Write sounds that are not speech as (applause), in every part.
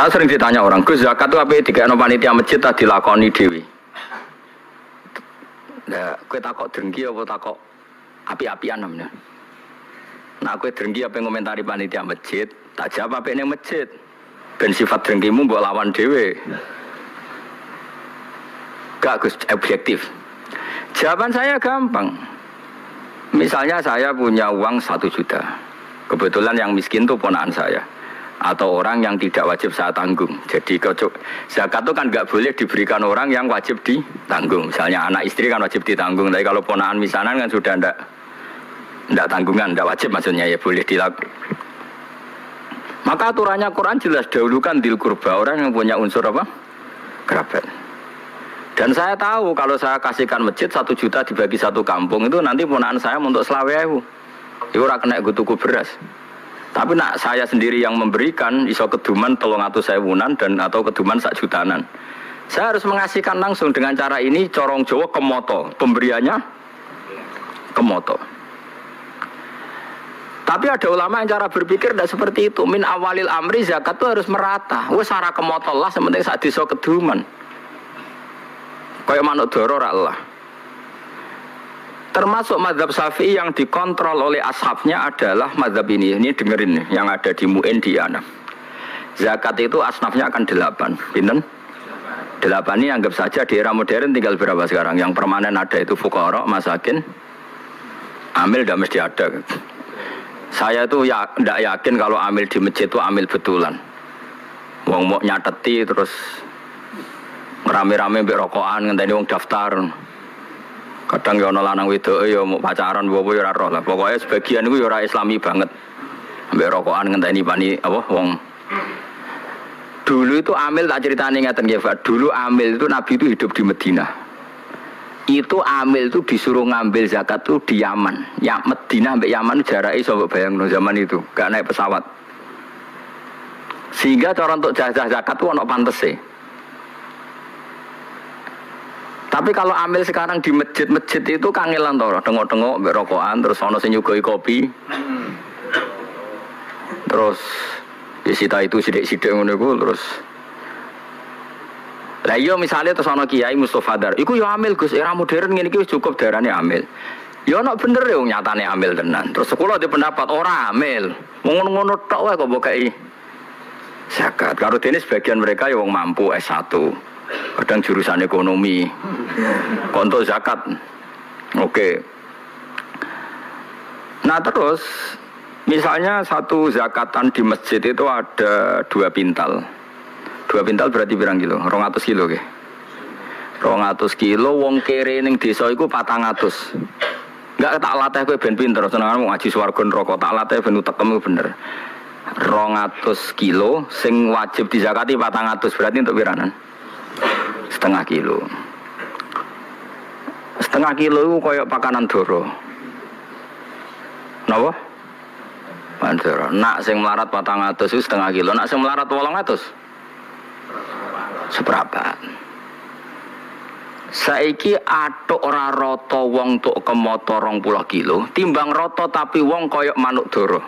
Saya sering ditanya orang, Gus zakat itu apa tiga panitia masjid tadi dilakoni dewi. Nah, kue takok dengki apa takok api-apian namanya. Nah, kue dengki apa yang komentari panitia masjid, tak jawab apa yang masjid. Ben sifat dengkimu buat lawan dewi. Gak Gus, objektif. Jawaban saya gampang. Misalnya saya punya uang satu juta. Kebetulan yang miskin tuh ponaan saya atau orang yang tidak wajib saya tanggung. Jadi kocok zakat itu kan nggak boleh diberikan orang yang wajib ditanggung. Misalnya anak istri kan wajib ditanggung, tapi kalau ponaan misanan kan sudah ndak ndak tanggungan, ndak wajib maksudnya ya boleh dilakukan. Maka aturannya Quran jelas dahulukan dil kurba orang yang punya unsur apa kerabat. Dan saya tahu kalau saya kasihkan masjid satu juta dibagi satu kampung itu nanti ponaan saya untuk selawehu. Itu ora kena tuku beras. Tapi nak saya sendiri yang memberikan iso keduman tolong atau sewunan dan atau keduman sak jutanan. Saya harus mengasihkan langsung dengan cara ini corong Jawa ke moto. Pemberiannya ke moto. Tapi ada ulama yang cara berpikir tidak seperti itu. Min awalil amri zakat itu harus merata. Wes sarah ke moto lah sementing saat diso keduman. Kayak manuk doro Allah. Termasuk madhab syafi'i yang dikontrol oleh ashabnya adalah madhab ini. Ini dengerin nih, yang ada di Mu'in di Anam. Zakat itu asnafnya akan delapan. Binten? Delapan ini anggap saja di era modern tinggal berapa sekarang? Yang permanen ada itu fukara, masakin, amil tidak mesti ada. Saya itu ya tidak yakin kalau amil di masjid itu amil betulan. Wong mau nyateti terus rame-rame mbek rokokan ngenteni wong daftar. Kadang ya ana lanang wedok ya mau pacaran bobo ya ora roh lah. Pokoke sebagian iku ya ora islami banget. Mbek rokokan ngenteni pani apa wong Dulu itu Amil tak ceritani ngeten nggih, Pak. Dulu Amil itu Nabi itu hidup di Medina. Itu Amil itu disuruh ngambil zakat tuh di Yaman. Ya Medina sampai Yaman jaraknya coba bayang zaman itu, gak naik pesawat. Sehingga cara untuk jajah zakat tuh ono pantese. Tapi kalau ambil sekarang di masjid-masjid itu kangelan toro, tengok-tengok berokokan terus ono sing nyugoi kopi. Terus disita itu sidik-sidik ngono iku terus lah iya misalnya terus ono kiai Mustafa Dar, iku yo amil Gus era modern ngene iki cukup darane amil. Ya ono bener ya nyatane amil tenan. Terus sekolah di pendapat ora amil. Ngono-ngono tok wae kok mbok zakat. Karo sebagian mereka ya wong mampu S1 kadang jurusan ekonomi. Konto zakat. Oke. Nah terus misalnya satu zakatan di masjid itu ada dua pintal. Dua pintal berarti berang kilo? Rongatus kilo ke rongatus kilo wong kere ning desa iku patang atus. Enggak tak latih kowe ben pinter senengan ngaji swarga neraka. Tak latih ben utekem bener. Rongatus kilo sing wajib dizakati patang atus. Berarti untuk piranan setengah kilo setengah kilo itu kayak pakanan doro Napa? Mandoro. Nak sing melarat patang atus itu setengah kilo, nak sing melarat wolong atus seberapa? Saiki atuk ora roto wong tuk kemoto rong puluh kilo, timbang roto tapi wong koyok manuk doro.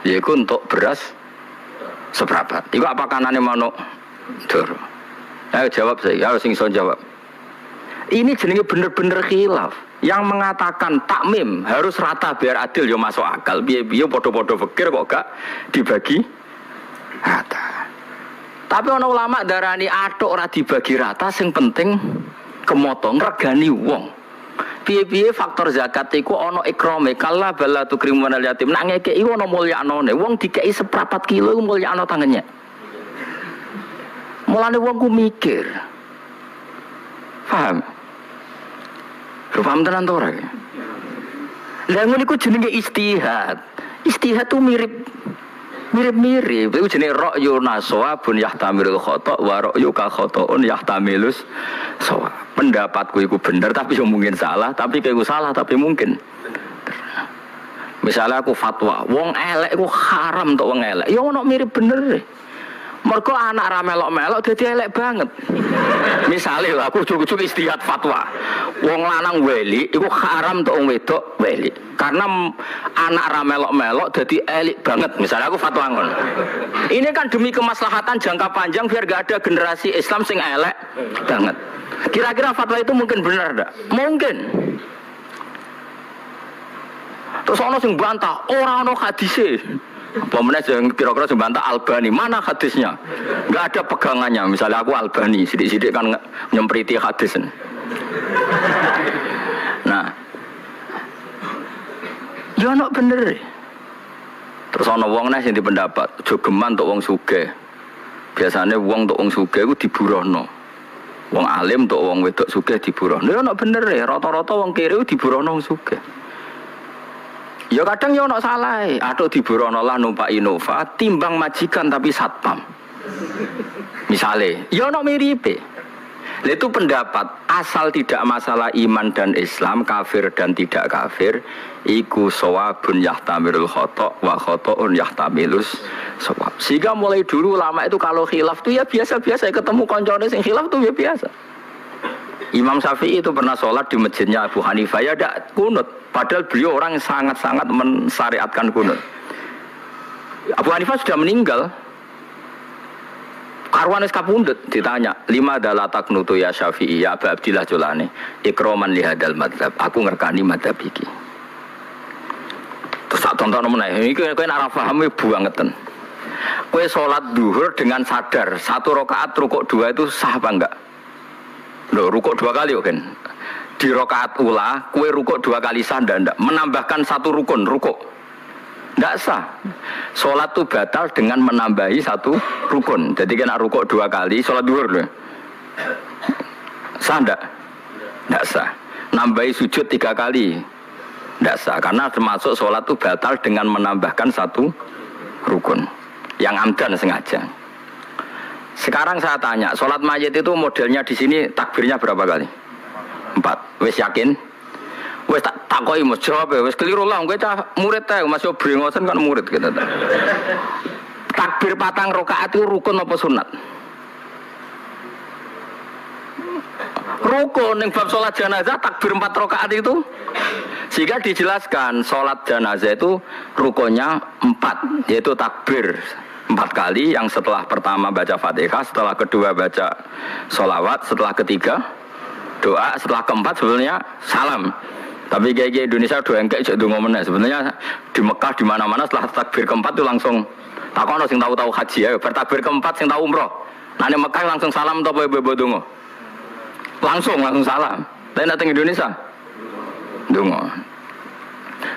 Yaiku untuk beras seberapa? Tiba apa kanane manuk doro? Ayo jawab saya, ayo sing jawab. Ini jenenge bener-bener khilaf. Yang mengatakan takmim harus rata biar adil yo masuk akal. Biar-biar podo-podo fikir kok gak dibagi rata. Tapi orang ulama darani atok ora dibagi rata, sing penting kemotong regani wong. Piye-piye faktor zakat iku ana ikrame kala bala tukrimun al yatim. Nak ngekeki ana mulyanone. Wong dikeki seprapat kilo iku mulyakno tangannya. Mulane wong ku mikir. Paham? Paham tenan to ora? Lah ngono iku jenenge istihad. Istihad tuh mirip mirip-mirip. Itu jenenge ra'yu naswabun yahtamilul khata wa ra'yu ka khata'un yahtamilus sawa. Pendapatku iku bener tapi yang mungkin salah, tapi kayak salah tapi mungkin. Misalnya aku fatwa, wong elek iku haram untuk wong elek. Ya ono mirip bener deh. Mergo anak ra melok-melok dadi elek banget. Misalnya aku cukup-cukup istihad fatwa. Wong lanang weli iku haram untuk wong wedok weli. Karena anak ra melok-melok dadi elek banget. Misalnya aku fatwa ngono. Ini kan demi kemaslahatan jangka panjang biar gak ada generasi Islam sing elek banget. Kira-kira fatwa itu mungkin benar enggak? Mungkin. Terus ono sing bantah, ora ono hadise. Meneh yang kira-kira sing bantah Albani, mana hadisnya? Enggak ada pegangannya. Misalnya aku Albani, sidik-sidik kan nyempriti hadis. Nah, ya ono bener. Terus ono wong nih sing pendapat, jogeman untuk wong suge. Biasanya wong untuk wong suge itu diburono. Wong alim untuk wong wedok suge diburono. Ya ono bener ya, rata-rata wong kiri diburono wong suge. Ya kadang ya ono salah. Aduh diburono lah numpak Innova, timbang majikan tapi satpam. (laughs) Misalnya, ya ono miripe. Itu pendapat asal tidak masalah iman dan Islam, kafir dan tidak kafir, iku sawabun yahtamilul khotok wa khotoun yahtamilus sawab. Sehingga mulai dulu lama itu kalau khilaf tuh ya biasa-biasa ketemu koncone sing khilaf tuh ya biasa. Imam Syafi'i itu pernah sholat di masjidnya Abu Hanifah ya tidak kunut. Padahal beliau orang sangat-sangat mensyariatkan kunut. Abu Hanifah sudah meninggal. Karwanis kapundut ditanya, lima adalah taknutu ya Syafi'i ya Abu Abdillah Jolani ikroman lihadal madhab. Aku ngerkani madhab iki. Terus tak tonton mana ini kau nak paham buangeten. Kue sholat duhur dengan sadar satu rakaat rukuk dua itu sah apa enggak? Loh, rukuk dua kali kan? Di rokaat ula, kue rukuk dua kali sanda ndak menambahkan satu rukun rukuk. Ndak sah. Sholat tuh batal dengan menambahi satu rukun. Jadi kena rukuk dua kali, sholat duhur loh. Sah ndak? Ndak sah. Nambahi sujud tiga kali. Ndak sah. Karena termasuk sholat tuh batal dengan menambahkan satu rukun. Yang amdan sengaja. Sekarang saya tanya, sholat mayit itu modelnya di sini takbirnya berapa kali? Empat. Wes yakin? Wes tak takoi mas jawab ya. Wes keliru lah. Gue cah murid teh masih beringosan kan murid kita. Gitu. Takbir patang rokaat itu rukun apa sunat? Rukun yang bab sholat jenazah takbir empat rokaat itu sehingga dijelaskan sholat jenazah itu rukunnya empat yaitu takbir empat kali yang setelah pertama baca fatihah setelah kedua baca sholawat setelah ketiga doa setelah keempat sebenarnya salam. Tapi kayak Indonesia doa yang kayak jadi ngomongnya sebenarnya di Mekah di mana mana setelah takbir keempat itu langsung tak kono sing tahu tahu haji ya. Bertakbir keempat sing tahu umroh. Di Mekah langsung salam atau ibu dungo? Langsung langsung salam. Tapi datang Indonesia? Dungo.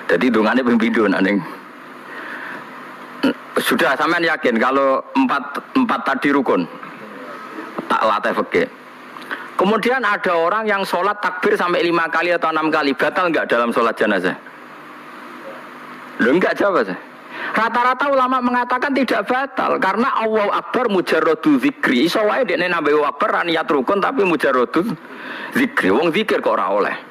Jadi dungannya pemimpin aneh sudah sampean yakin kalau empat empat tadi rukun tak latih fakir. Kemudian ada orang yang sholat takbir sampai lima kali atau enam kali batal nggak dalam sholat jenazah? Lo enggak jawab sih. Rata-rata ulama mengatakan tidak batal karena Allah Akbar mujarrodu zikri. Iso wae dekne Akbar niat rukun tapi mujarrodu zikri. Wong zikir kok ora oleh.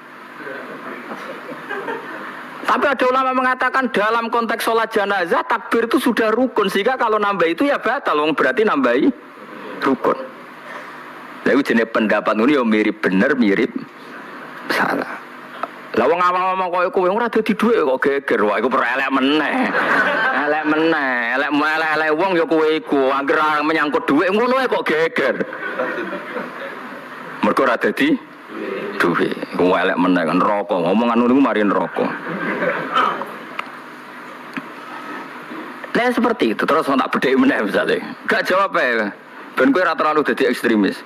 Tapi ada ulama mengatakan dalam konteks sholat jenazah takbir itu sudah rukun sehingga kalau nambah itu ya batal, berarti nambahi rukun. Lalu jenis pendapat ini yang mirip bener mirip salah. Lah wong awam-awam koyo kowe ora dadi dhuwit kok geger wae iku elek meneh. Elek meneh, elek elek wong ya kowe iku anggere menyangkut dhuwit ngono kok geger. Mergo ora dadi duwe. Welek meneh kan rokok. Ngomongan niku mari rokok. Nah seperti itu terus tak bedheki meneh misalnya. Gak jawab ya. Ben kowe ora terlalu dadi ekstremis.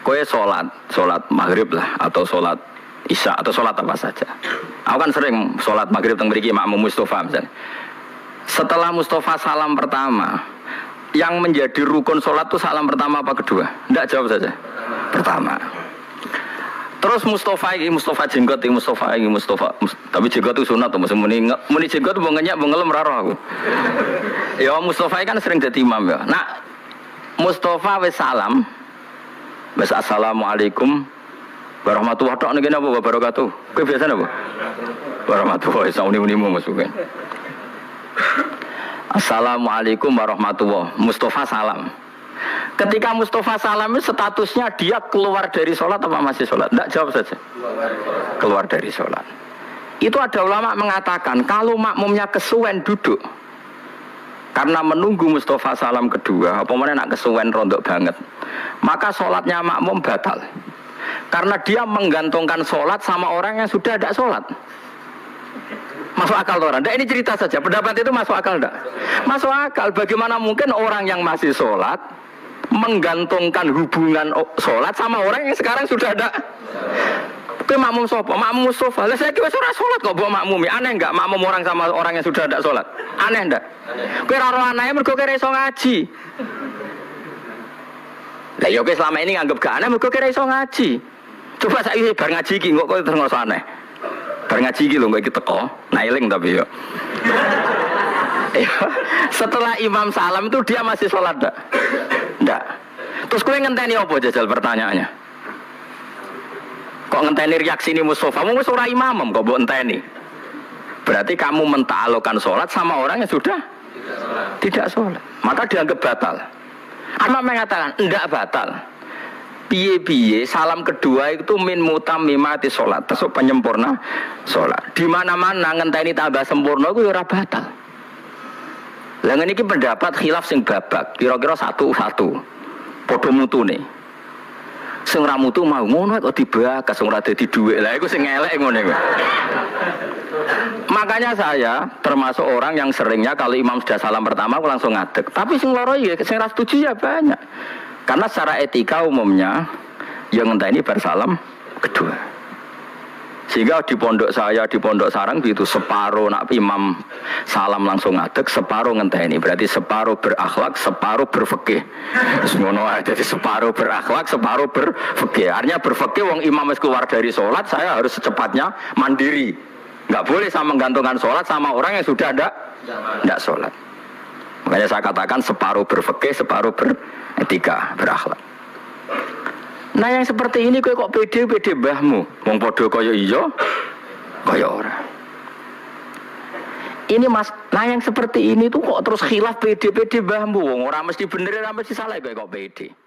Kowe sholat, sholat maghrib lah atau sholat isya atau sholat apa saja. Aku kan sering sholat maghrib teng mriki makmum Mustafa misalnya. Setelah Mustafa salam pertama, yang menjadi rukun sholat itu salam pertama apa kedua? Tidak jawab saja. Pertama. Terus Mustafa ini Mustafa jenggot ini Mustafa ini Mustafa. Tapi jenggot itu sunat tuh musim muni muni jenggot mau ngenyak mau ngelem raro aku. ya Mustafa kan sering jadi imam ya. Nah Mustafa wes salam. Wes assalamualaikum warahmatullahi wabarakatuh. Nih apa wabarakatuh? Kau biasa apa? Warahmatullahi wabarakatuh. Uni unimu masukkan. Assalamualaikum warahmatullahi Mustafa salam. Ketika Mustafa salam statusnya dia keluar dari sholat apa masih sholat? Tidak jawab saja. Keluar dari sholat. Itu ada ulama mengatakan kalau makmumnya kesuwen duduk karena menunggu Mustafa salam kedua, apa mana nak kesuwen rontok banget, maka sholatnya makmum batal. Karena dia menggantungkan sholat sama orang yang sudah ada sholat. Masuk akal orang. Nah, ini cerita saja. Pendapat itu masuk akal enggak? Masuk akal. Bagaimana mungkin orang yang masih sholat menggantungkan hubungan sholat sama orang yang sekarang sudah ada Oke makmum sopo, makmum Mustafa. Lah saya kira ora sholat kok bawa makmumi. Aneh enggak makmum orang sama orang yang sudah ada sholat? Aneh enggak? Kowe ora aneh mergo kira iso ngaji. Lah yo ya selama ini nganggep gak aneh mergo kira iso ngaji. Coba saya bar ngaji iki kok kowe terus aneh. Bar ngaji iki lho kok nailing tapi yo. (laughs) Setelah imam salam itu dia masih sholat enggak? Enggak. Terus kowe ngenteni apa jajal pertanyaannya? Kok ngenteni reaksi ini Mustafa? Mau ora imam kok mbok enteni. Berarti kamu mentaalokan sholat sama orang yang sudah tidak sholat. Maka dianggap batal. Amma mengatakan enggak batal. Piye-piye salam kedua itu min mutamimati sholat. Terus penyempurna sholat. Di mana-mana ngenteni tambah sempurna itu ya batal. Lah ini pendapat khilaf sing babak. Kira-kira satu-satu. Podo mutu nih sing ra mutu mau ngono kok dibakas ora dadi dhuwit. Lah iku sing elek ngono. Makanya saya termasuk orang yang seringnya kalau imam sudah salam pertama aku langsung ngadeg. Tapi sing loro ya sing ra setuju ya banyak. Karena secara etika umumnya yang entah ini bersalam kedua. Sehingga di pondok saya, di pondok sarang itu separuh nak imam salam langsung ngadek, separuh ngenteni. Berarti separuh berakhlak, separuh berfikih. Semua jadi separuh berakhlak, separuh berfikih. Artinya berfikih wong imam harus keluar dari sholat, saya harus secepatnya mandiri. Nggak boleh sama menggantungkan sholat sama orang yang sudah ada tidak sholat. Makanya saya katakan separuh berfikih, separuh beretika, berakhlak. Nah yang seperti ini kok pede pede bahmu, wong podo kaya iyo, kaya ora. Ini mas, nah yang seperti ini tuh kok terus khilaf pede pede bahmu, wong ora mesti bener, ora mesti salah kok pede.